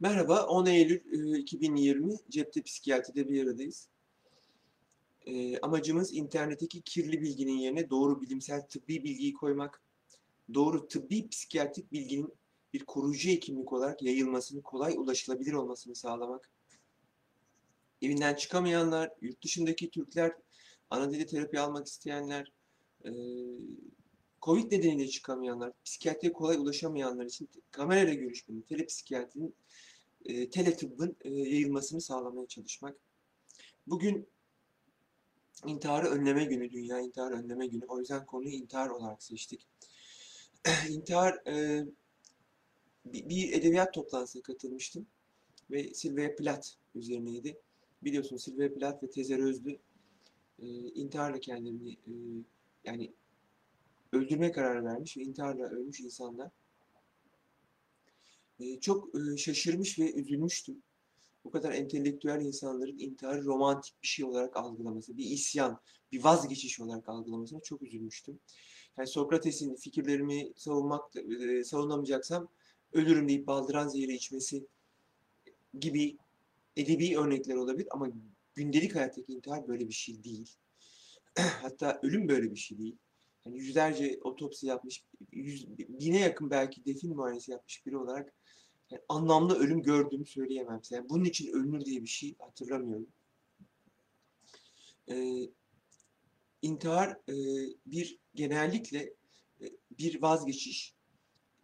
Merhaba, 10 Eylül e, 2020 Cepte Psikiyatri'de bir aradayız. E, amacımız internetteki kirli bilginin yerine doğru bilimsel tıbbi bilgiyi koymak, doğru tıbbi psikiyatrik bilginin bir koruyucu hekimlik olarak yayılmasını, kolay ulaşılabilir olmasını sağlamak. Evinden çıkamayanlar, yurt dışındaki Türkler, ana dilde terapi almak isteyenler, e, Covid nedeniyle çıkamayanlar, psikiyatriye kolay ulaşamayanlar için kamerayla görüşmenin, telepsikiyatrinin e, teletıbbın e, yayılmasını sağlamaya çalışmak. Bugün intiharı önleme günü, Dünya İntihar Önleme Günü. O yüzden konuyu intihar olarak seçtik. İntihar, e, bir, bir edebiyat toplantısına katılmıştım ve Sylvia Plath üzerineydi. Biliyorsunuz Sylvia Plath ve Tezer Özlü e, intiharla kendilerini e, yani öldürme kararı vermiş ve intiharla ölmüş insanlar. E, çok e, şaşırmış ve üzülmüştüm. Bu kadar entelektüel insanların intiharı romantik bir şey olarak algılaması, bir isyan, bir vazgeçiş olarak algılamasına çok üzülmüştüm. Yani Sokrates'in fikirlerimi savunmak, e, savunamayacaksam ölürüm deyip baldıran zehri içmesi gibi edebi örnekler olabilir ama gündelik hayattaki intihar böyle bir şey değil. Hatta ölüm böyle bir şey değil. Yani yüzlerce otopsi yapmış, yüz, bine yakın belki defin muayenesi yapmış biri olarak yani anlamlı ölüm gördüğümü söyleyemem. Yani bunun için ölünür diye bir şey hatırlamıyorum. Ee, intihar e, bir genellikle e, bir vazgeçiş.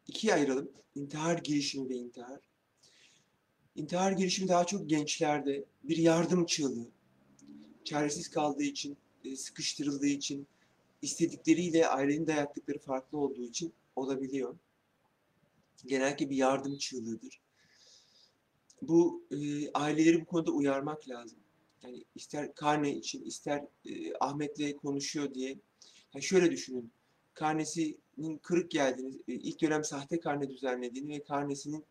İkiye ayıralım. İntihar girişimi ve intihar. İntihar girişimi daha çok gençlerde bir yardım çığlığı. Çaresiz kaldığı için, e, sıkıştırıldığı için, istedikleriyle ailenin dayattıkları farklı olduğu için olabiliyor. Genellikle bir yardım çığlığıdır. Bu e, aileleri bu konuda uyarmak lazım. Yani ister karne için, ister e, Ahmet'le konuşuyor diye. Yani şöyle düşünün. Karnesinin kırık geldiğini, e, ilk dönem sahte karne düzenlediğini ve karnesinin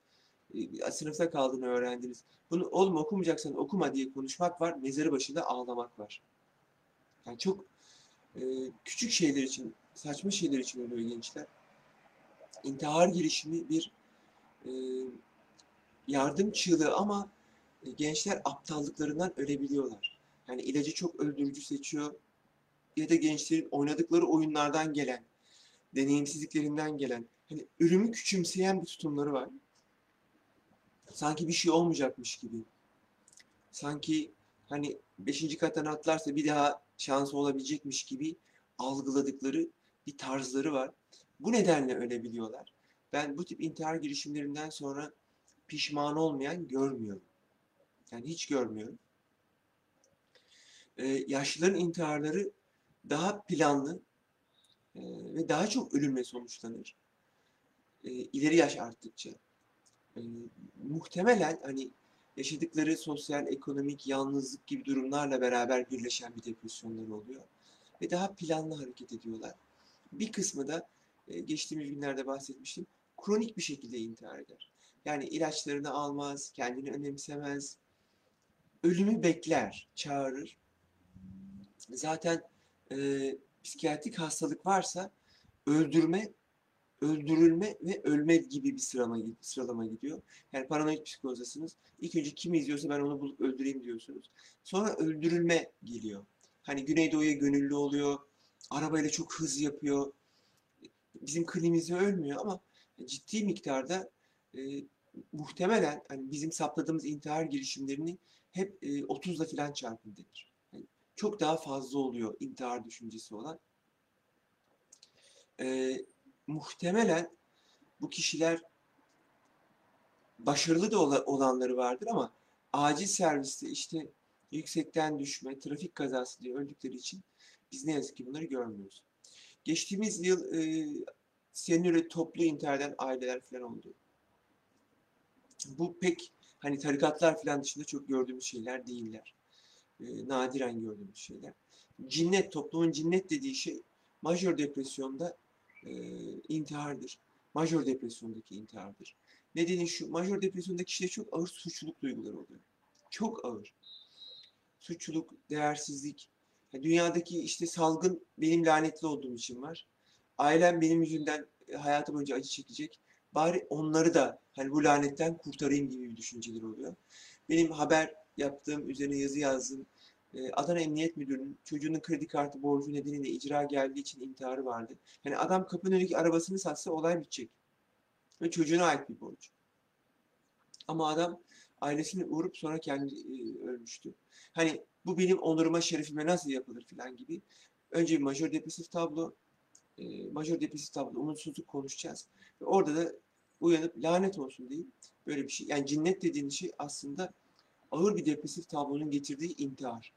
e, sınıfta kaldığını öğrendiniz. Bunu oğlum okumayacaksan okuma diye konuşmak var, mezarı başında ağlamak var. Yani çok e, küçük şeyler için, saçma şeyler için ölüyor gençler. İntihar girişimi bir e, yardım çığlığı ama e, gençler aptallıklarından ölebiliyorlar. Yani ilacı çok öldürücü seçiyor ya da gençlerin oynadıkları oyunlardan gelen, deneyimsizliklerinden gelen, hani ölümü küçümseyen bir tutumları var. Sanki bir şey olmayacakmış gibi. Sanki hani beşinci kattan atlarsa bir daha şansı olabilecekmiş gibi algıladıkları bir tarzları var. Bu nedenle ölebiliyorlar. Ben bu tip intihar girişimlerinden sonra pişman olmayan görmüyorum. Yani hiç görmüyorum. Ee, yaşlıların intiharları daha planlı e, ve daha çok ölümle sonuçlanır. E, ileri yaş arttıkça. E, muhtemelen hani yaşadıkları sosyal, ekonomik, yalnızlık gibi durumlarla beraber birleşen bir depresyonları oluyor. Ve daha planlı hareket ediyorlar. Bir kısmı da geçtiğimiz günlerde bahsetmiştim. Kronik bir şekilde intihar eder. Yani ilaçlarını almaz, kendini önemsemez. Ölümü bekler, çağırır. Zaten e, psikiyatrik hastalık varsa öldürme, öldürülme ve ölme gibi bir sıralama, sıralama gidiyor. Yani paranoid psikozdasınız. İlk önce kim izliyorsa ben onu bulup öldüreyim diyorsunuz. Sonra öldürülme geliyor. Hani Güneydoğu'ya gönüllü oluyor. Arabayla çok hız yapıyor. Bizim klimimizde ölmüyor ama ciddi miktarda e, muhtemelen hani bizim sapladığımız intihar girişimlerini hep e, 30'la filan çarpın denir. Yani çok daha fazla oluyor intihar düşüncesi olan. E, muhtemelen bu kişiler başarılı da olanları vardır ama acil serviste işte yüksekten düşme, trafik kazası diye öldükleri için biz ne yazık ki bunları görmüyoruz. Geçtiğimiz yıl e, senüre toplu intihar eden aileler falan oldu. Bu pek hani tarikatlar falan dışında çok gördüğümüz şeyler değiller. E, nadiren gördüğümüz şeyler. Cinnet, toplumun cinnet dediği şey majör depresyonda e, intihardır. Majör depresyondaki intihardır. Nedeni şu, majör depresyondaki kişide çok ağır suçluluk duyguları oluyor. Çok ağır. Suçluluk, değersizlik. Dünyadaki işte salgın benim lanetli olduğum için var. Ailem benim yüzümden hayatı boyunca acı çekecek. bari onları da hani bu lanetten kurtarayım gibi bir düşünceler oluyor. Benim haber yaptığım, üzerine yazı yazdığım e, Adana Emniyet Müdürü'nün çocuğunun kredi kartı borcu nedeniyle icra geldiği için intiharı vardı. Yani adam kapının önündeki arabasını satsa olay bitecek. Ve çocuğuna ait bir borç. Ama adam ailesini vurup sonra kendi e, ölmüştü. Hani bu benim onuruma, şerefime nasıl yapılır filan gibi. Önce bir majör depresif tablo, e, majör depresif tablo, umutsuzluk konuşacağız. Ve orada da uyanıp lanet olsun deyip böyle bir şey. Yani cinnet dediğin şey aslında ağır bir depresif tablonun getirdiği intihar.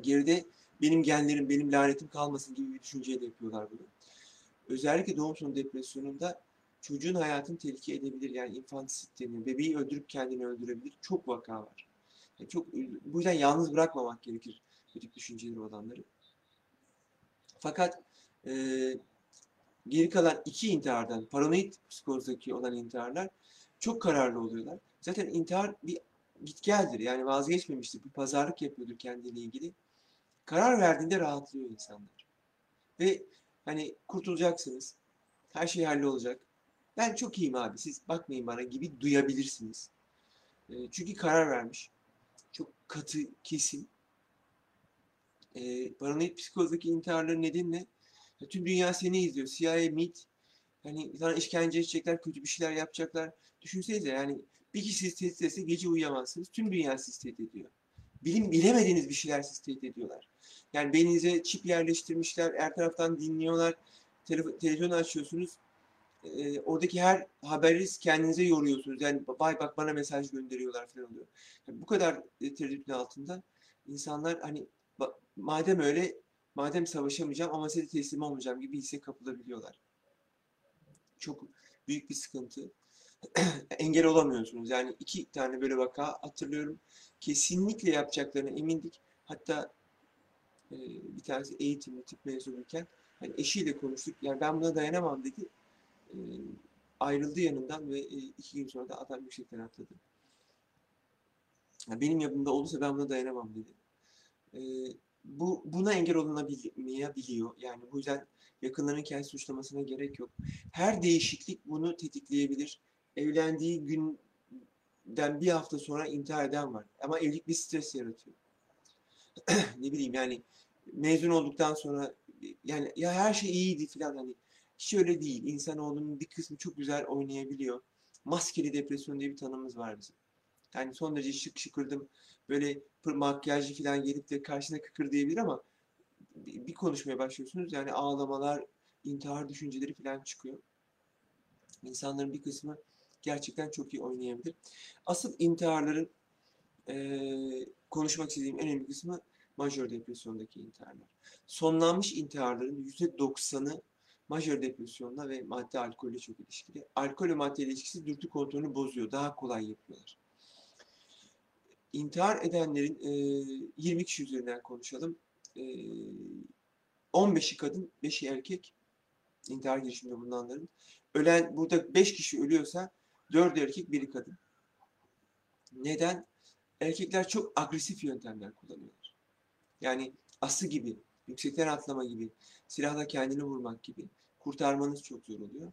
Geride benim genlerim, benim lanetim kalmasın gibi bir düşünceyle yapıyorlar bunu. Özellikle doğum sonu depresyonunda çocuğun hayatını tehlikeye edebilir. Yani infantisit. Bebeği öldürüp kendini öldürebilir. Çok vaka var. Yani çok bu yüzden yalnız bırakmamak gerekir bu düşünceleri olanları. Fakat e, geri kalan iki intihardan, paranoid psikozdaki olan intiharlar çok kararlı oluyorlar. Zaten intihar bir git geldir. Yani vazgeçmemiştir. Bir pazarlık yapıyordur kendiyle ilgili. Karar verdiğinde rahatlıyor insanlar. Ve hani kurtulacaksınız. Her şey hallolacak. Ben çok iyiyim abi siz bakmayın bana gibi duyabilirsiniz. E, çünkü karar vermiş. Çok katı, kesin. E, paranoid psikozdaki intiharların nedeni ne? Tüm dünya seni izliyor. CIA, MIT, hani sana işkence edecekler, kötü bir şeyler yapacaklar. Düşünsenize yani bir kişi sizi tehdit etse gece uyuyamazsınız. Tüm dünya sizi tehdit ediyor. Bilim, bilemediğiniz bir şeyler sizi tehdit ediyorlar. Yani beyninize çip yerleştirmişler, her taraftan dinliyorlar. Telefon, televizyonu açıyorsunuz. E, oradaki her haberi kendinize yoruyorsunuz. Yani bay bak bana mesaj gönderiyorlar falan oluyor. Yani bu kadar e, tereddütün altında insanlar hani madem öyle, madem savaşamayacağım ama size teslim olmayacağım gibi hisse kapılabiliyorlar. Çok büyük bir sıkıntı. Engel olamıyorsunuz. Yani iki tane böyle vaka hatırlıyorum. Kesinlikle yapacaklarına emindik. Hatta e, bir tanesi eğitimli tıp mezunuyken hani eşiyle konuştuk. Yani ben buna dayanamam dedi. E, ayrıldı yanından ve e, iki gün sonra da adam yüksekten atladı. Yani benim yapımda olursa ben buna dayanamam dedi. E, bu buna engel olunamayabiliyor. Yani bu yüzden yakınların kendi suçlamasına gerek yok. Her değişiklik bunu tetikleyebilir. Evlendiği günden bir hafta sonra intihar eden var. Ama evlilik bir stres yaratıyor. ne bileyim yani mezun olduktan sonra yani ya her şey iyiydi falan hani hiç öyle değil. İnsanoğlunun bir kısmı çok güzel oynayabiliyor. Maskeli depresyon diye bir tanımımız var bizim. Yani son derece şık şıkırdım böyle makyajlı falan gelip de karşına kıkır diyebilir ama bir konuşmaya başlıyorsunuz yani ağlamalar, intihar düşünceleri falan çıkıyor. İnsanların bir kısmı gerçekten çok iyi oynayabilir. Asıl intiharların e, konuşmak istediğim en önemli kısmı majör depresyondaki intiharlar. Sonlanmış intiharların %90'ı majör depresyonla ve madde alkolle çok ilişkili. Alkol ve madde ilişkisi dürtü kontrolünü bozuyor. Daha kolay yapıyorlar. İntihar edenlerin e, 20 kişi üzerinden konuşalım. E, 15'i kadın, 5'i erkek intihar girişiminde bulunanların. Ölen, burada 5 kişi ölüyorsa 4'ü erkek, 1'i kadın. Neden? Erkekler çok agresif yöntemler kullanıyorlar. Yani ası gibi, yüksekten atlama gibi, silahla kendini vurmak gibi kurtarmanız çok zor oluyor.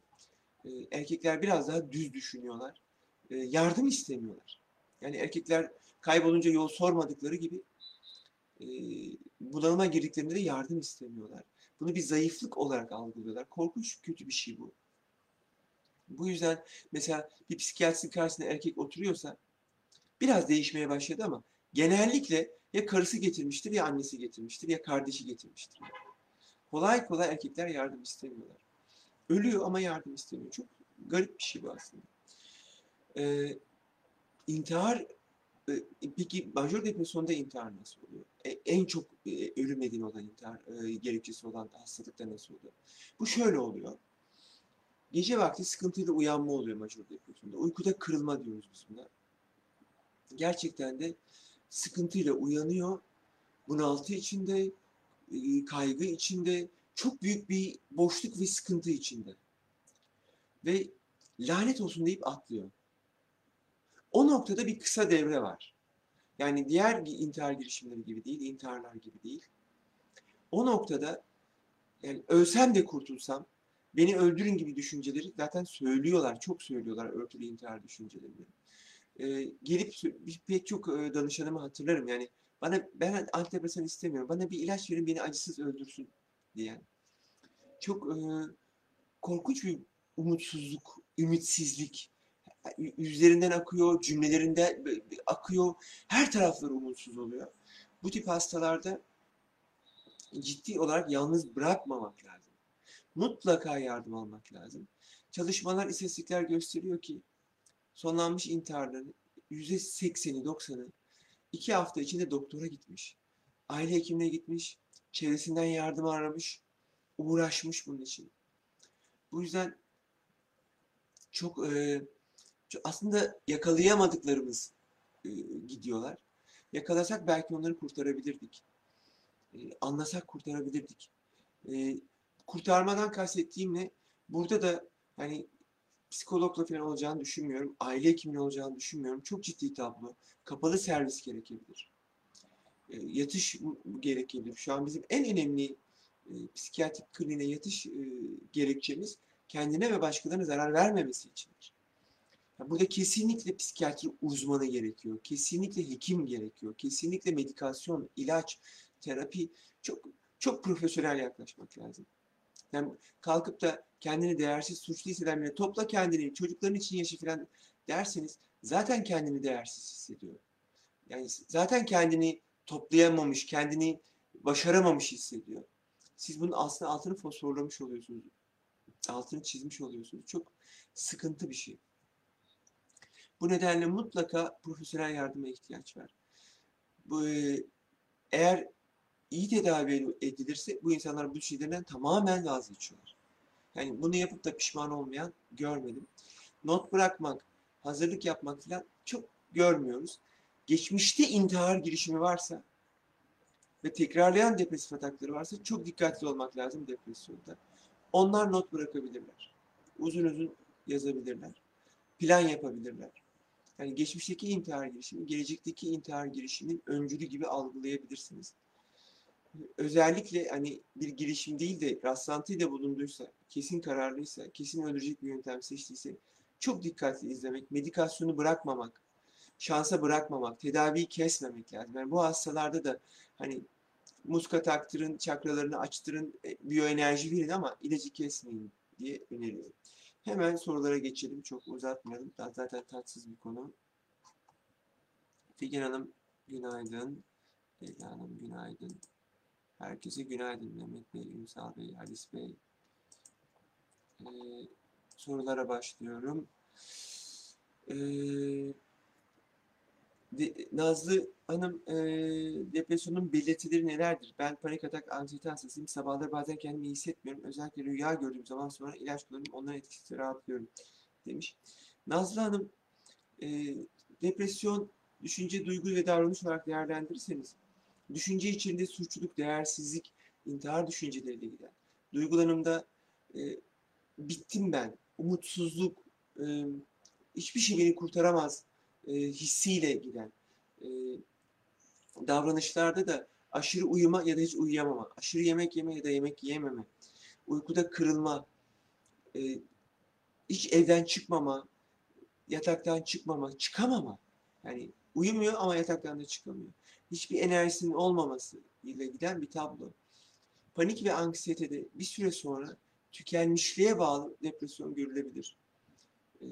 Ee, erkekler biraz daha düz düşünüyorlar. Ee, yardım istemiyorlar. Yani erkekler kaybolunca yol sormadıkları gibi e, bunalıma girdiklerinde de yardım istemiyorlar. Bunu bir zayıflık olarak algılıyorlar. Korkunç kötü bir şey bu. Bu yüzden mesela bir psikiyatristin karşısında erkek oturuyorsa biraz değişmeye başladı ama genellikle ya karısı getirmiştir ya annesi getirmiştir ya kardeşi getirmiştir. Kolay kolay erkekler yardım istemiyorlar. Ölüyor ama yardım istemiyor. Çok garip bir şey bu aslında. Ee, intihar peki majör depresyonda intihar nasıl oluyor? E, en çok e, ölüm nedeni olan intihar e, gerekçesi olan hastalıkta nasıl oluyor? Bu şöyle oluyor. Gece vakti sıkıntıyla uyanma oluyor majör depresyonda. Uykuda kırılma diyoruz biz buna. Gerçekten de sıkıntıyla uyanıyor. Bunaltı içinde, e, kaygı içinde, çok büyük bir boşluk ve sıkıntı içinde. Ve lanet olsun deyip atlıyor. O noktada bir kısa devre var. Yani diğer intihar girişimleri gibi değil, intiharlar gibi değil. O noktada yani ölsem de kurtulsam, beni öldürün gibi düşünceleri zaten söylüyorlar, çok söylüyorlar örtülü intihar düşüncelerini. Ee, gelip pek çok e, danışanımı hatırlarım yani bana ben antidepresan istemiyorum, bana bir ilaç verin beni acısız öldürsün diyen. Çok e, korkunç bir umutsuzluk, ümitsizlik yüzlerinden akıyor, cümlelerinde akıyor, her tarafları umutsuz oluyor. Bu tip hastalarda ciddi olarak yalnız bırakmamak lazım. Mutlaka yardım almak lazım. Çalışmalar, istatistikler gösteriyor ki sonlanmış intiharların %80'i, 90'ı iki hafta içinde doktora gitmiş. Aile hekimine gitmiş, çevresinden yardım aramış, uğraşmış bunun için. Bu yüzden çok e, aslında yakalayamadıklarımız e, gidiyorlar. Yakalasak belki onları kurtarabilirdik. E, anlasak kurtarabilirdik. E, kurtarmadan kastettiğim ne? Burada da hani psikologla falan olacağını düşünmüyorum. Aile hekimliği olacağını düşünmüyorum. Çok ciddi tablo. Kapalı servis gerekebilir. E, yatış gerekebilir. Şu an bizim en önemli e, psikiyatrik kliniğe yatış e, gerekçemiz kendine ve başkalarına zarar vermemesi içindir. Burada kesinlikle psikiyatri uzmanı gerekiyor. Kesinlikle hekim gerekiyor. Kesinlikle medikasyon, ilaç, terapi çok çok profesyonel yaklaşmak lazım. Yani kalkıp da kendini değersiz, suçlu hisseden birine topla kendini, çocukların için yaşa falan derseniz zaten kendini değersiz hissediyor. Yani zaten kendini toplayamamış, kendini başaramamış hissediyor. Siz bunun aslında altını fosforlamış oluyorsunuz. Altını çizmiş oluyorsunuz. Çok sıkıntı bir şey. Bu nedenle mutlaka profesyonel yardıma ihtiyaç var. Bu, e, eğer iyi tedavi edilirse bu insanlar bu şeylerden tamamen vazgeçiyorlar. Yani bunu yapıp da pişman olmayan görmedim. Not bırakmak, hazırlık yapmak falan çok görmüyoruz. Geçmişte intihar girişimi varsa ve tekrarlayan depresif atakları varsa çok dikkatli olmak lazım depresyonda. Onlar not bırakabilirler. Uzun uzun yazabilirler. Plan yapabilirler. Yani geçmişteki intihar girişimi, gelecekteki intihar girişimin öncülü gibi algılayabilirsiniz. Özellikle hani bir girişim değil de rastlantıyla bulunduysa, kesin kararlıysa, kesin öldürecek bir yöntem seçtiyse çok dikkatli izlemek, medikasyonu bırakmamak, şansa bırakmamak, tedaviyi kesmemek lazım. Yani bu hastalarda da hani muska taktırın, çakralarını açtırın, e, biyoenerji verin ama ilacı kesmeyin diye öneriyorum. Hemen sorulara geçelim. Çok uzatmayalım. Daha zaten tatsız bir konu. Figen Hanım günaydın. Leyla Hanım günaydın. Herkese günaydın. Mehmet Bey, Ünsal Bey, Halis Bey. Ee, sorulara başlıyorum. Ee, Nazlı Hanım, e, depresyonun belirtileri nelerdir? Ben panik atak, anksiyete hastasıyım. Sabahları bazen kendimi iyi hissetmiyorum. Özellikle rüya gördüğüm zaman sonra ilaç kullanıyorum. Onların etkisiyle rahatlıyorum demiş. Nazlı Hanım, e, depresyon düşünce, duygu ve davranış olarak değerlendirirseniz, düşünce içinde suçluluk, değersizlik, intihar düşünceleriyle gider. Duygularımda e, bittim ben, umutsuzluk, e, hiçbir şey beni kurtaramaz e, hissiyle giden e, davranışlarda da aşırı uyuma ya da hiç uyuyamama, aşırı yemek yeme ya da yemek yiyememe, uykuda kırılma, e, hiç evden çıkmama, yataktan çıkmama, çıkamama. Yani uyumuyor ama yataktan da çıkamıyor. Hiçbir enerjisinin olmaması ile giden bir tablo. Panik ve anksiyetede bir süre sonra tükenmişliğe bağlı depresyon görülebilir. Ee,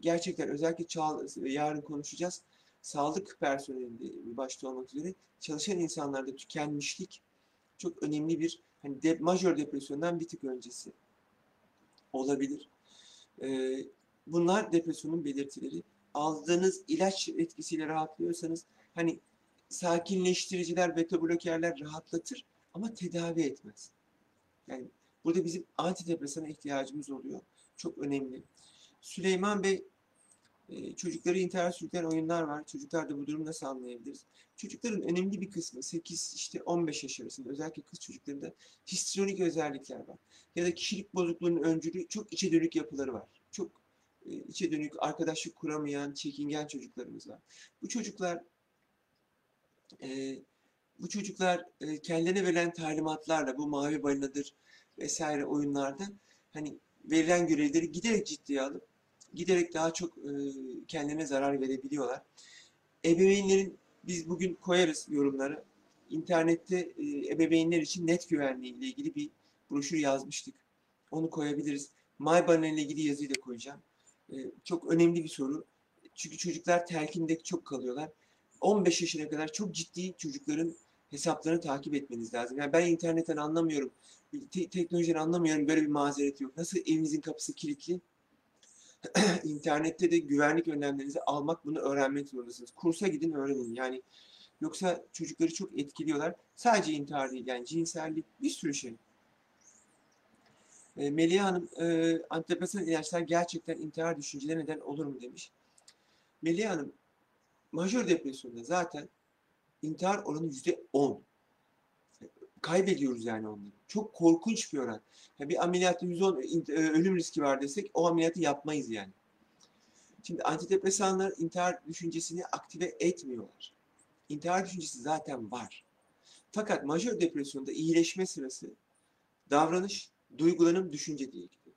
gerçekten özellikle çağ, yarın konuşacağız. Sağlık personelinde başta olmak üzere çalışan insanlarda tükenmişlik çok önemli bir hani de, majör depresyondan bir tık öncesi olabilir. Ee, bunlar depresyonun belirtileri. Aldığınız ilaç etkisiyle rahatlıyorsanız hani sakinleştiriciler, beta blokerler rahatlatır ama tedavi etmez. Yani burada bizim antidepresana ihtiyacımız oluyor. Çok önemli. Süleyman Bey e, çocukları intihar sürükleyen oyunlar var. Çocuklar da bu durumu nasıl anlayabiliriz? Çocukların önemli bir kısmı 8 işte 15 yaş arasında özellikle kız çocuklarında histrionik özellikler var. Ya da kişilik bozukluğunun öncülü çok içe dönük yapıları var. Çok e, içe dönük arkadaşlık kuramayan, çekingen çocuklarımız var. Bu çocuklar e, bu çocuklar e, kendilerine verilen talimatlarla bu mavi balinadır vesaire oyunlarda hani verilen görevleri giderek ciddiye alıp giderek daha çok e, kendilerine zarar verebiliyorlar. Ebeveynlerin biz bugün koyarız yorumları. İnternette e, ebeveynler için net güvenliği ile ilgili bir broşür yazmıştık. Onu koyabiliriz. MyBanner ile ilgili yazıyı da koyacağım. E, çok önemli bir soru. Çünkü çocuklar telkinde çok kalıyorlar. 15 yaşına kadar çok ciddi çocukların hesaplarını takip etmeniz lazım. Yani ben internetten anlamıyorum, te- teknolojiden anlamıyorum böyle bir mazeret yok. Nasıl evinizin kapısı kilitli? İnternette de güvenlik önlemlerinizi almak, bunu öğrenmek zorundasınız. Kursa gidin öğrenin. Yani yoksa çocukları çok etkiliyorlar. Sadece intihar değil yani cinsellik bir sürü şey. E, Melih Hanım, e, antidepresan ilaçlar gerçekten intihar düşüncelerine neden olur mu demiş. Melih Hanım, majör depresyonda zaten intihar oranı yüzde on. Kaybediyoruz yani onları. Çok korkunç bir oran. Ya bir ameliyatta 110 int- e, ölüm riski var desek o ameliyatı yapmayız yani. Şimdi antidepresanlar intihar düşüncesini aktive etmiyorlar. İntihar düşüncesi zaten var. Fakat majör depresyonda iyileşme sırası davranış, duygulanım, düşünce diye gidiyor.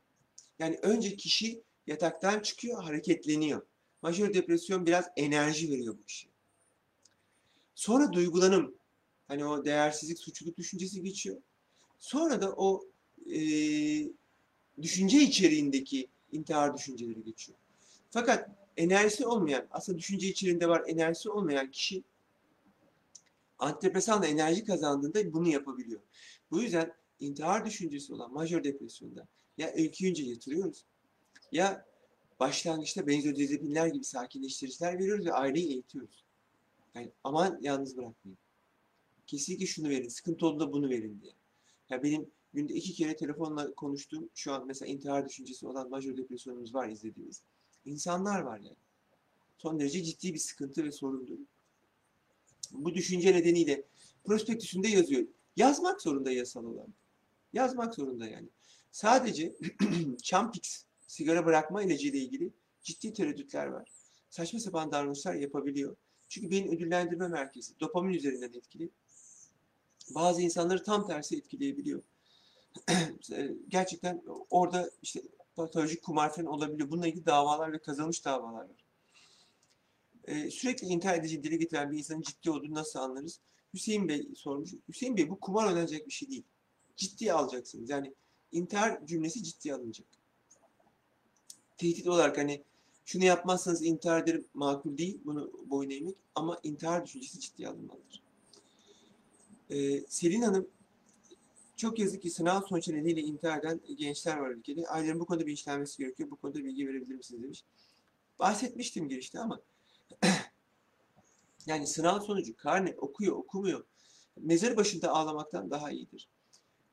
Yani önce kişi yataktan çıkıyor, hareketleniyor. Majör depresyon biraz enerji veriyor bu işe. Sonra duygulanım, hani o değersizlik, suçluluk düşüncesi geçiyor. Sonra da o e, düşünce içeriğindeki intihar düşünceleri geçiyor. Fakat enerjisi olmayan, aslında düşünce içeriğinde var enerjisi olmayan kişi antidepresanla enerji kazandığında bunu yapabiliyor. Bu yüzden intihar düşüncesi olan majör depresyonda ya öyküyünce yatırıyoruz ya başlangıçta benzodiazepinler gibi sakinleştiriciler veriyoruz ve aileyi eğitiyoruz. Yani aman yalnız bırakmayın. Kesinlikle şunu verin, sıkıntı olduğunda bunu verin diye. Ya benim günde iki kere telefonla konuştuğum, şu an mesela intihar düşüncesi olan majör depresyonumuz var izlediğimiz. İnsanlar var yani. Son derece ciddi bir sıkıntı ve sorundur. Bu düşünce nedeniyle prospektüsünde yazıyor. Yazmak zorunda yasal olan. Yazmak zorunda yani. Sadece Champix sigara bırakma ilacı ile ilgili ciddi tereddütler var. Saçma sapan davranışlar yapabiliyor. Çünkü beyin ödüllendirme merkezi dopamin üzerinden etkili. Bazı insanları tam tersi etkileyebiliyor. Gerçekten orada işte patolojik kumar falan olabiliyor. Bununla ilgili davalar ve kazanmış davalar var. Ee, sürekli intihar edici dile getiren bir insanın ciddi olduğunu nasıl anlarız? Hüseyin Bey sormuş. Hüseyin Bey bu kumar oynanacak bir şey değil. Ciddiye alacaksınız. Yani intihar cümlesi ciddiye alınacak. Tehdit olarak hani şunu yapmazsanız intihar makul değil. Bunu boyun eğmek. Ama intihar düşüncesi ciddiye alınmalıdır. Ee, Selin Hanım çok yazık ki sınav sonuçları nedeniyle intihar eden gençler var ülkede. Ailelerin bu konuda bir işlenmesi gerekiyor. Bu konuda bilgi verebilir misiniz demiş. Bahsetmiştim girişte ama yani sınav sonucu karne okuyor okumuyor. Mezar başında ağlamaktan daha iyidir.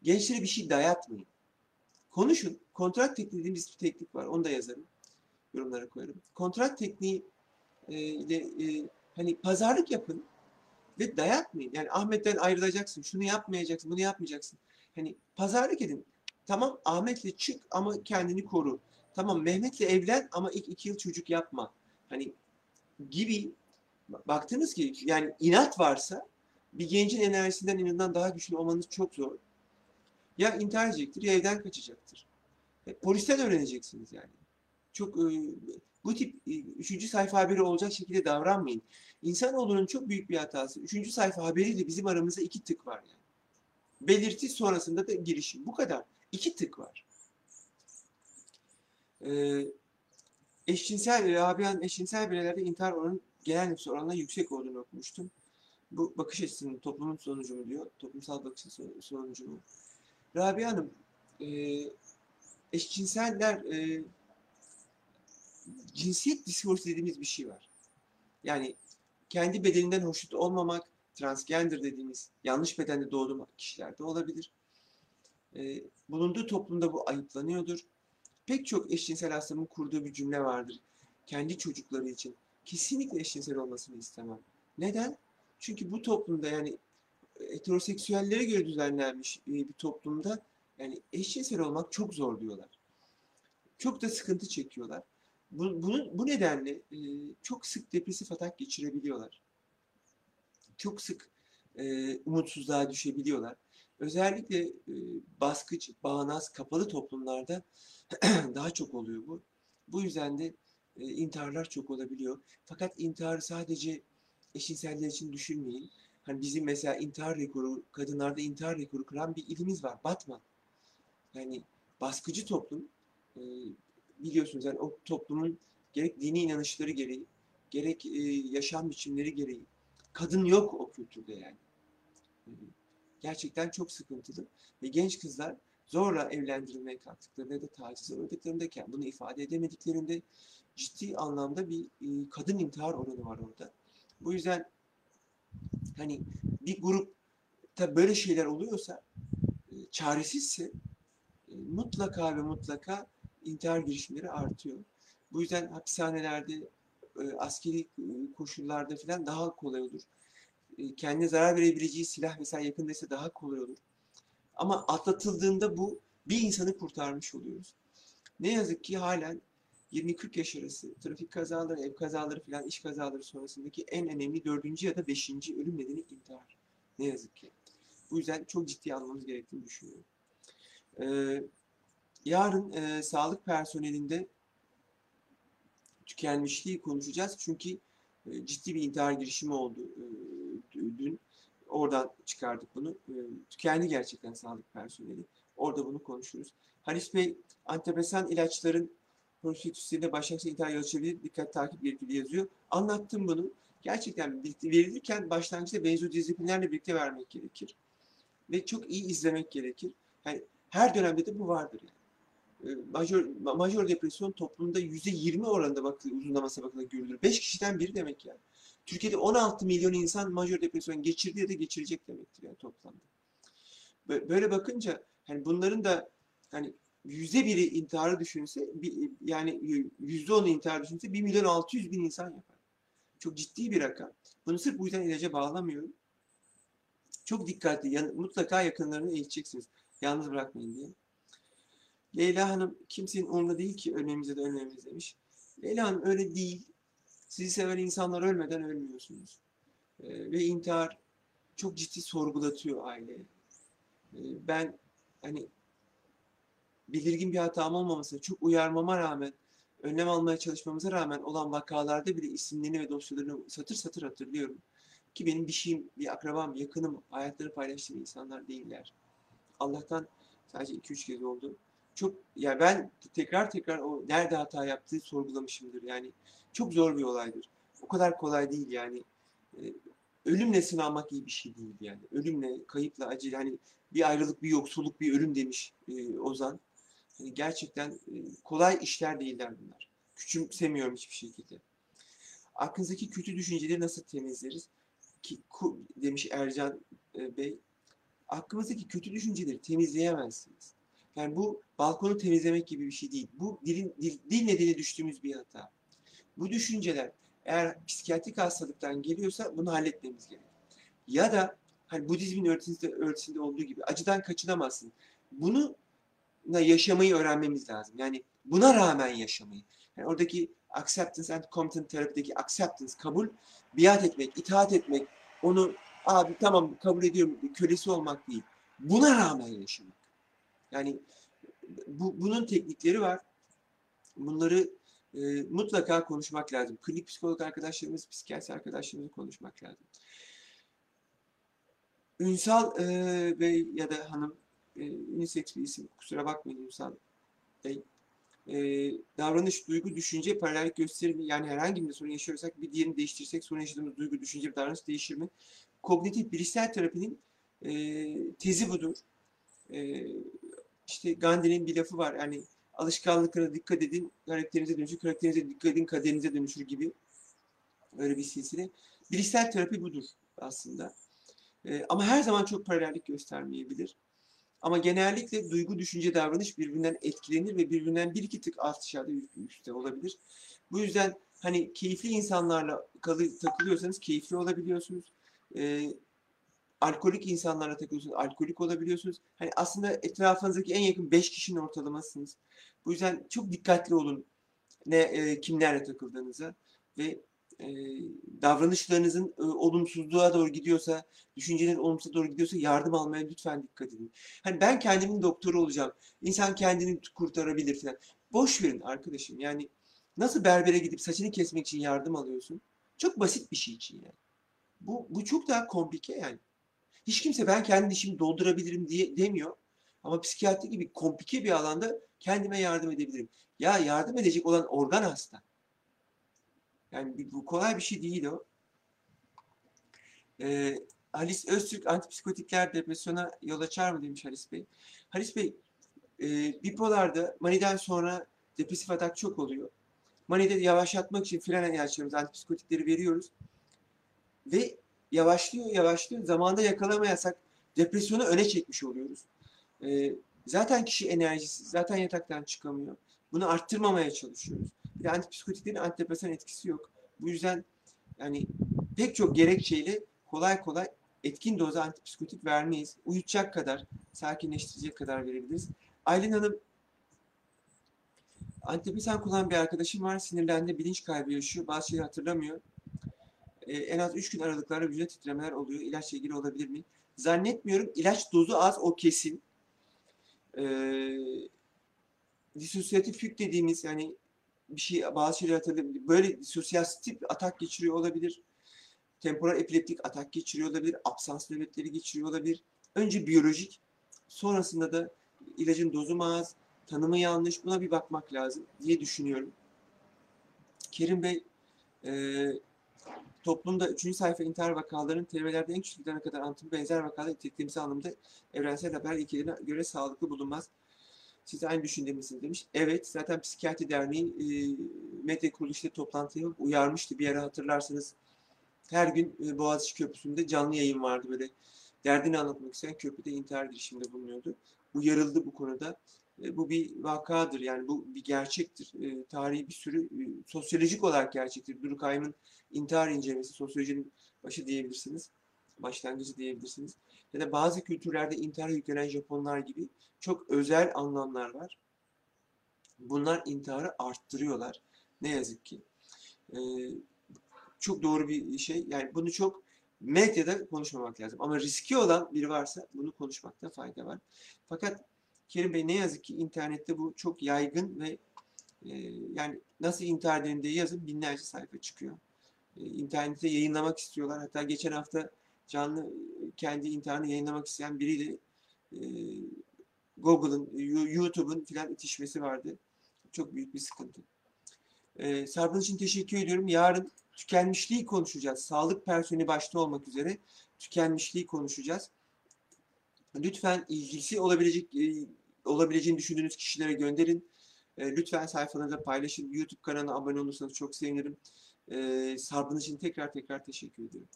Gençlere bir şey dayatmayın. Konuşun. Kontrat tekniği dediğimiz bir teknik var. Onu da yazarım. Yorumlara koyarım. Kontrat tekniği e, ile e, hani pazarlık yapın ve dayatmayın. Yani Ahmet'ten ayrılacaksın. Şunu yapmayacaksın. Bunu yapmayacaksın. Hani pazarlık edin. Tamam Ahmet'le çık ama kendini koru. Tamam Mehmet'le evlen ama ilk iki yıl çocuk yapma. Hani gibi baktınız ki yani inat varsa bir gencin enerjisinden inatından daha güçlü olmanız çok zor. Ya intihar edecektir ya evden kaçacaktır. E, polisten öğreneceksiniz yani. Çok e, bu tip e, üçüncü sayfa haberi olacak şekilde davranmayın. İnsanoğlunun çok büyük bir hatası. Üçüncü sayfa haberiyle bizim aramızda iki tık var yani. Belirti sonrasında da girişim. Bu kadar. İki tık var. Ee, eşcinsel, Rabia'nın eşcinsel bireylerde intihar oranı genel nüfus oranına yüksek olduğunu okumuştum. Bu bakış açısının toplumun sonucu mu diyor. Toplumsal bakış açısı sonucu mu? Rabia Hanım, e, eşcinseller e, cinsiyet disforisi dediğimiz bir şey var. Yani kendi bedeninden hoşnut olmamak, transgender dediğimiz yanlış bedende doğduğum kişilerde olabilir. E, bulunduğu toplumda bu ayıplanıyordur. Pek çok eşcinsel hastanın kurduğu bir cümle vardır. Kendi çocukları için kesinlikle eşcinsel olmasını istemem. Neden? Çünkü bu toplumda yani heteroseksüellere göre düzenlenmiş bir toplumda yani eşcinsel olmak çok zor diyorlar. Çok da sıkıntı çekiyorlar. Bu, bunu, bu nedenle e, çok sık depresif atak geçirebiliyorlar. Çok sık e, umutsuzluğa düşebiliyorlar. Özellikle e, baskıcı, bağnaz, kapalı toplumlarda daha çok oluyor bu. Bu yüzden de e, intiharlar çok olabiliyor. Fakat intiharı sadece eşcinseller için düşünmeyin. Hani bizim mesela intihar rekoru, kadınlarda intihar rekoru kıran bir ilimiz var. Batman. Yani baskıcı toplum e, biliyorsunuz yani o toplumun gerek dini inanışları gereği, gerek e, yaşam biçimleri gereği kadın yok o kültürde yani. Gerçekten çok sıkıntılı ve genç kızlar zorla evlendirilmeye kalktıklarında ya da tacize uğradıklarındayken bunu ifade edemediklerinde ciddi anlamda bir e, kadın intihar oranı var orada. Bu yüzden hani bir grupta böyle şeyler oluyorsa e, çaresizse e, mutlaka ve mutlaka intihar girişimleri artıyor. Bu yüzden hapishanelerde, e, askeri e, koşullarda falan daha kolay olur. E, kendine zarar verebileceği silah mesela yakındaysa daha kolay olur. Ama atlatıldığında bu bir insanı kurtarmış oluyoruz. Ne yazık ki halen 20-40 yaş arası trafik kazaları, ev kazaları falan iş kazaları sonrasındaki en önemli dördüncü ya da beşinci ölüm nedeni intihar. Ne yazık ki. Bu yüzden çok ciddi almamız gerektiğini düşünüyorum. Ee, yarın e, sağlık personelinde tükenmişliği konuşacağız. Çünkü e, ciddi bir intihar girişimi oldu e, dün. Oradan çıkardık bunu. E, tükendi gerçekten sağlık personeli. Orada bunu konuşuruz. Halis Bey, antidepresan ilaçların prostitusyonda başlangıçta intihar yol açabilir, dikkat takip gerekli yazıyor. Anlattım bunu. Gerçekten verilirken başlangıçta benzodiazepinlerle birlikte vermek gerekir. Ve çok iyi izlemek gerekir. Yani her dönemde de bu vardır. Yani. Majör, majör depresyon toplumda %20 oranında bakılır, uzunlamasına bakılır görülür. 5 kişiden biri demek yani. Türkiye'de 16 milyon insan majör depresyon geçirdi ya da geçirecek demektir yani toplamda. Böyle bakınca hani bunların da hani yüzde biri intiharı düşünse yani yüzde onu intihar düşünse 1 milyon 600 bin insan yapar. Çok ciddi bir rakam. Bunu sırf bu yüzden ilaca bağlamıyorum. Çok dikkatli, yan, mutlaka yakınlarını eğiteceksiniz. Yalnız bırakmayın diye. Leyla Hanım kimsenin umurunda değil ki ölmemize de ölmemiz demiş. Leyla Hanım öyle değil. Sizi seven insanlar ölmeden ölmüyorsunuz. Ee, ve intihar çok ciddi sorgulatıyor aileye. Ee, ben hani belirgin bir hatam olmamasına, çok uyarmama rağmen, önlem almaya çalışmamıza rağmen olan vakalarda bile isimlerini ve dosyalarını satır satır hatırlıyorum. Ki benim bir şeyim, bir akrabam, yakınım, hayatları paylaştığım insanlar değiller. Allah'tan sadece 2-3 kez oldu. Çok, ya ben tekrar tekrar o nerede hata yaptığı sorgulamışımdır. Yani çok zor bir olaydır. O kadar kolay değil yani. Ee, ölümle sınanmak iyi bir şey değil yani. Ölümle, kayıpla, acil hani bir ayrılık, bir yoksulluk, bir ölüm demiş e, Ozan. Yani gerçekten e, kolay işler değiller bunlar. Küçümsemiyorum hiçbir şekilde. Aklınızdaki kötü düşünceleri nasıl temizleriz? Ki, demiş Ercan e, Bey. Aklınızdaki kötü düşünceleri temizleyemezsiniz. Yani bu balkonu temizlemek gibi bir şey değil. Bu dilin, dil, dil nedeni düştüğümüz bir hata. Bu düşünceler eğer psikiyatrik hastalıktan geliyorsa bunu halletmemiz gerek. Ya da hani Budizmin öğretisinde, öğretisinde olduğu gibi acıdan kaçınamazsın. Bunu yaşamayı öğrenmemiz lazım. Yani buna rağmen yaşamayı. Yani oradaki acceptance and competent terapideki acceptance, kabul, biat etmek, itaat etmek, onu abi tamam kabul ediyorum, kölesi olmak değil. Buna rağmen yaşamak. Yani bu, bunun teknikleri var. Bunları e, mutlaka konuşmak lazım. Klinik psikolog arkadaşlarımız, psikiyatri arkadaşlarımızla konuşmak lazım. Ünsal e, Bey ya da hanım e, unisex bir isim. Kusura bakmayın Ünsal Bey. E, davranış, duygu, düşünce paralellik gösterir mi? Yani herhangi bir sorun yaşıyorsak bir diğerini değiştirsek sorun yaşadığımız duygu, düşünce, davranış değişir mi? Kognitif bilişsel terapinin e, tezi budur. E, işte Gandhi'nin bir lafı var. Yani alışkanlıklara dikkat edin, karakterinize dönüşür, karakterinize dikkat edin, kaderinize dönüşür gibi öyle bir silsile. Bilişsel terapi budur aslında. E, ama her zaman çok paralellik göstermeyebilir. Ama genellikle duygu, düşünce, davranış birbirinden etkilenir ve birbirinden bir iki tık aşağıda üstte olabilir. Bu yüzden hani keyifli insanlarla kalı, takılıyorsanız keyifli olabiliyorsunuz. E, alkolik insanlarla takılıyorsunuz, alkolik olabiliyorsunuz. Hani aslında etrafınızdaki en yakın 5 kişinin ortalamasınız. Bu yüzden çok dikkatli olun ne e, kimlerle takıldığınıza ve e, davranışlarınızın e, olumsuzluğa doğru gidiyorsa, düşünceleriniz olumsuza doğru gidiyorsa yardım almaya lütfen dikkat edin. Hani ben kendimin doktoru olacağım. İnsan kendini kurtarabilir falan. Boş verin arkadaşım. Yani nasıl berbere gidip saçını kesmek için yardım alıyorsun? Çok basit bir şey için yani. Bu, bu çok daha komplike yani. Hiç kimse ben kendi dişimi doldurabilirim diye demiyor. Ama psikiyatri gibi komplike bir alanda kendime yardım edebilirim. Ya yardım edecek olan organ hasta. Yani bu kolay bir şey değil o. Ee, Halis Öztürk antipsikotikler depresyona yol açar mı demiş Halis Bey. Halis Bey e, bipolarda maniden sonra depresif atak çok oluyor. Manide yavaşlatmak için fren ilaçlarımız antipsikotikleri veriyoruz. Ve yavaşlıyor yavaşlıyor. Zamanda yakalamayasak depresyonu öne çekmiş oluyoruz. E, zaten kişi enerjisiz, zaten yataktan çıkamıyor. Bunu arttırmamaya çalışıyoruz. Bir de antipsikotiklerin antidepresan etkisi yok. Bu yüzden yani pek çok gerekçeyle kolay kolay etkin doza antipsikotik vermeyiz. Uyutacak kadar, sakinleştirecek kadar verebiliriz. Aylin Hanım antidepresan kullanan bir arkadaşım var. Sinirlendi, bilinç kaybı yaşıyor. Bazı şeyleri hatırlamıyor. Ee, en az 3 gün aralıklarla vücuda titremeler oluyor. İlaçla ilgili olabilir mi? Zannetmiyorum. İlaç dozu az, o kesin. Ee, disosyatif yük dediğimiz yani bir şey bazı şeyler hatırlayabilir. Böyle disosyatif atak geçiriyor olabilir. Temporal epileptik atak geçiriyor olabilir. Absans nöbetleri geçiriyor olabilir. Önce biyolojik, sonrasında da ilacın dozu mu az, tanımı yanlış buna bir bakmak lazım diye düşünüyorum. Kerim Bey, e, toplumda 3. sayfa intihar vakalarının terimlerde en küçüklerine kadar anlatımı benzer vakalar niteliklemsi anlamda evrensel haber ilkelerine göre sağlıklı bulunmaz. Siz aynı düşünce misiniz demiş. Evet, zaten Psikiyatri Derneği e, medya kuruluşta toplantıya uyarmıştı. Bir ara hatırlarsanız her gün e, Boğaziçi Köprüsü'nde canlı yayın vardı böyle. Derdini anlatmak isteyen köprüde intihar girişiminde bulunuyordu. Uyarıldı bu konuda. E, bu bir vakadır yani bu bir gerçektir. E, tarihi bir sürü e, sosyolojik olarak gerçektir. Durkheim'in intihar incelemesi sosyolojinin başı diyebilirsiniz. Başlangıcı diyebilirsiniz. Ya da bazı kültürlerde intihar yüklenen Japonlar gibi çok özel anlamlar var. Bunlar intiharı arttırıyorlar. Ne yazık ki. Ee, çok doğru bir şey. Yani bunu çok medyada konuşmamak lazım. Ama riski olan biri varsa bunu konuşmakta fayda var. Fakat Kerim Bey ne yazık ki internette bu çok yaygın ve e, yani nasıl intihar edin diye yazın binlerce sayfa çıkıyor. E, internette yayınlamak istiyorlar. Hatta geçen hafta canlı kendi intiharını yayınlamak isteyen biriyle e, Google'ın, YouTube'un filan itişmesi vardı. Çok büyük bir sıkıntı. E, Sarp'ın için teşekkür ediyorum. Yarın tükenmişliği konuşacağız. Sağlık personeli başta olmak üzere tükenmişliği konuşacağız. Lütfen ilgisi olabilecek e, olabileceğini düşündüğünüz kişilere gönderin. E, lütfen sayfalarında paylaşın. YouTube kanalına abone olursanız çok sevinirim. E, Sarp'ın için tekrar tekrar teşekkür ediyorum.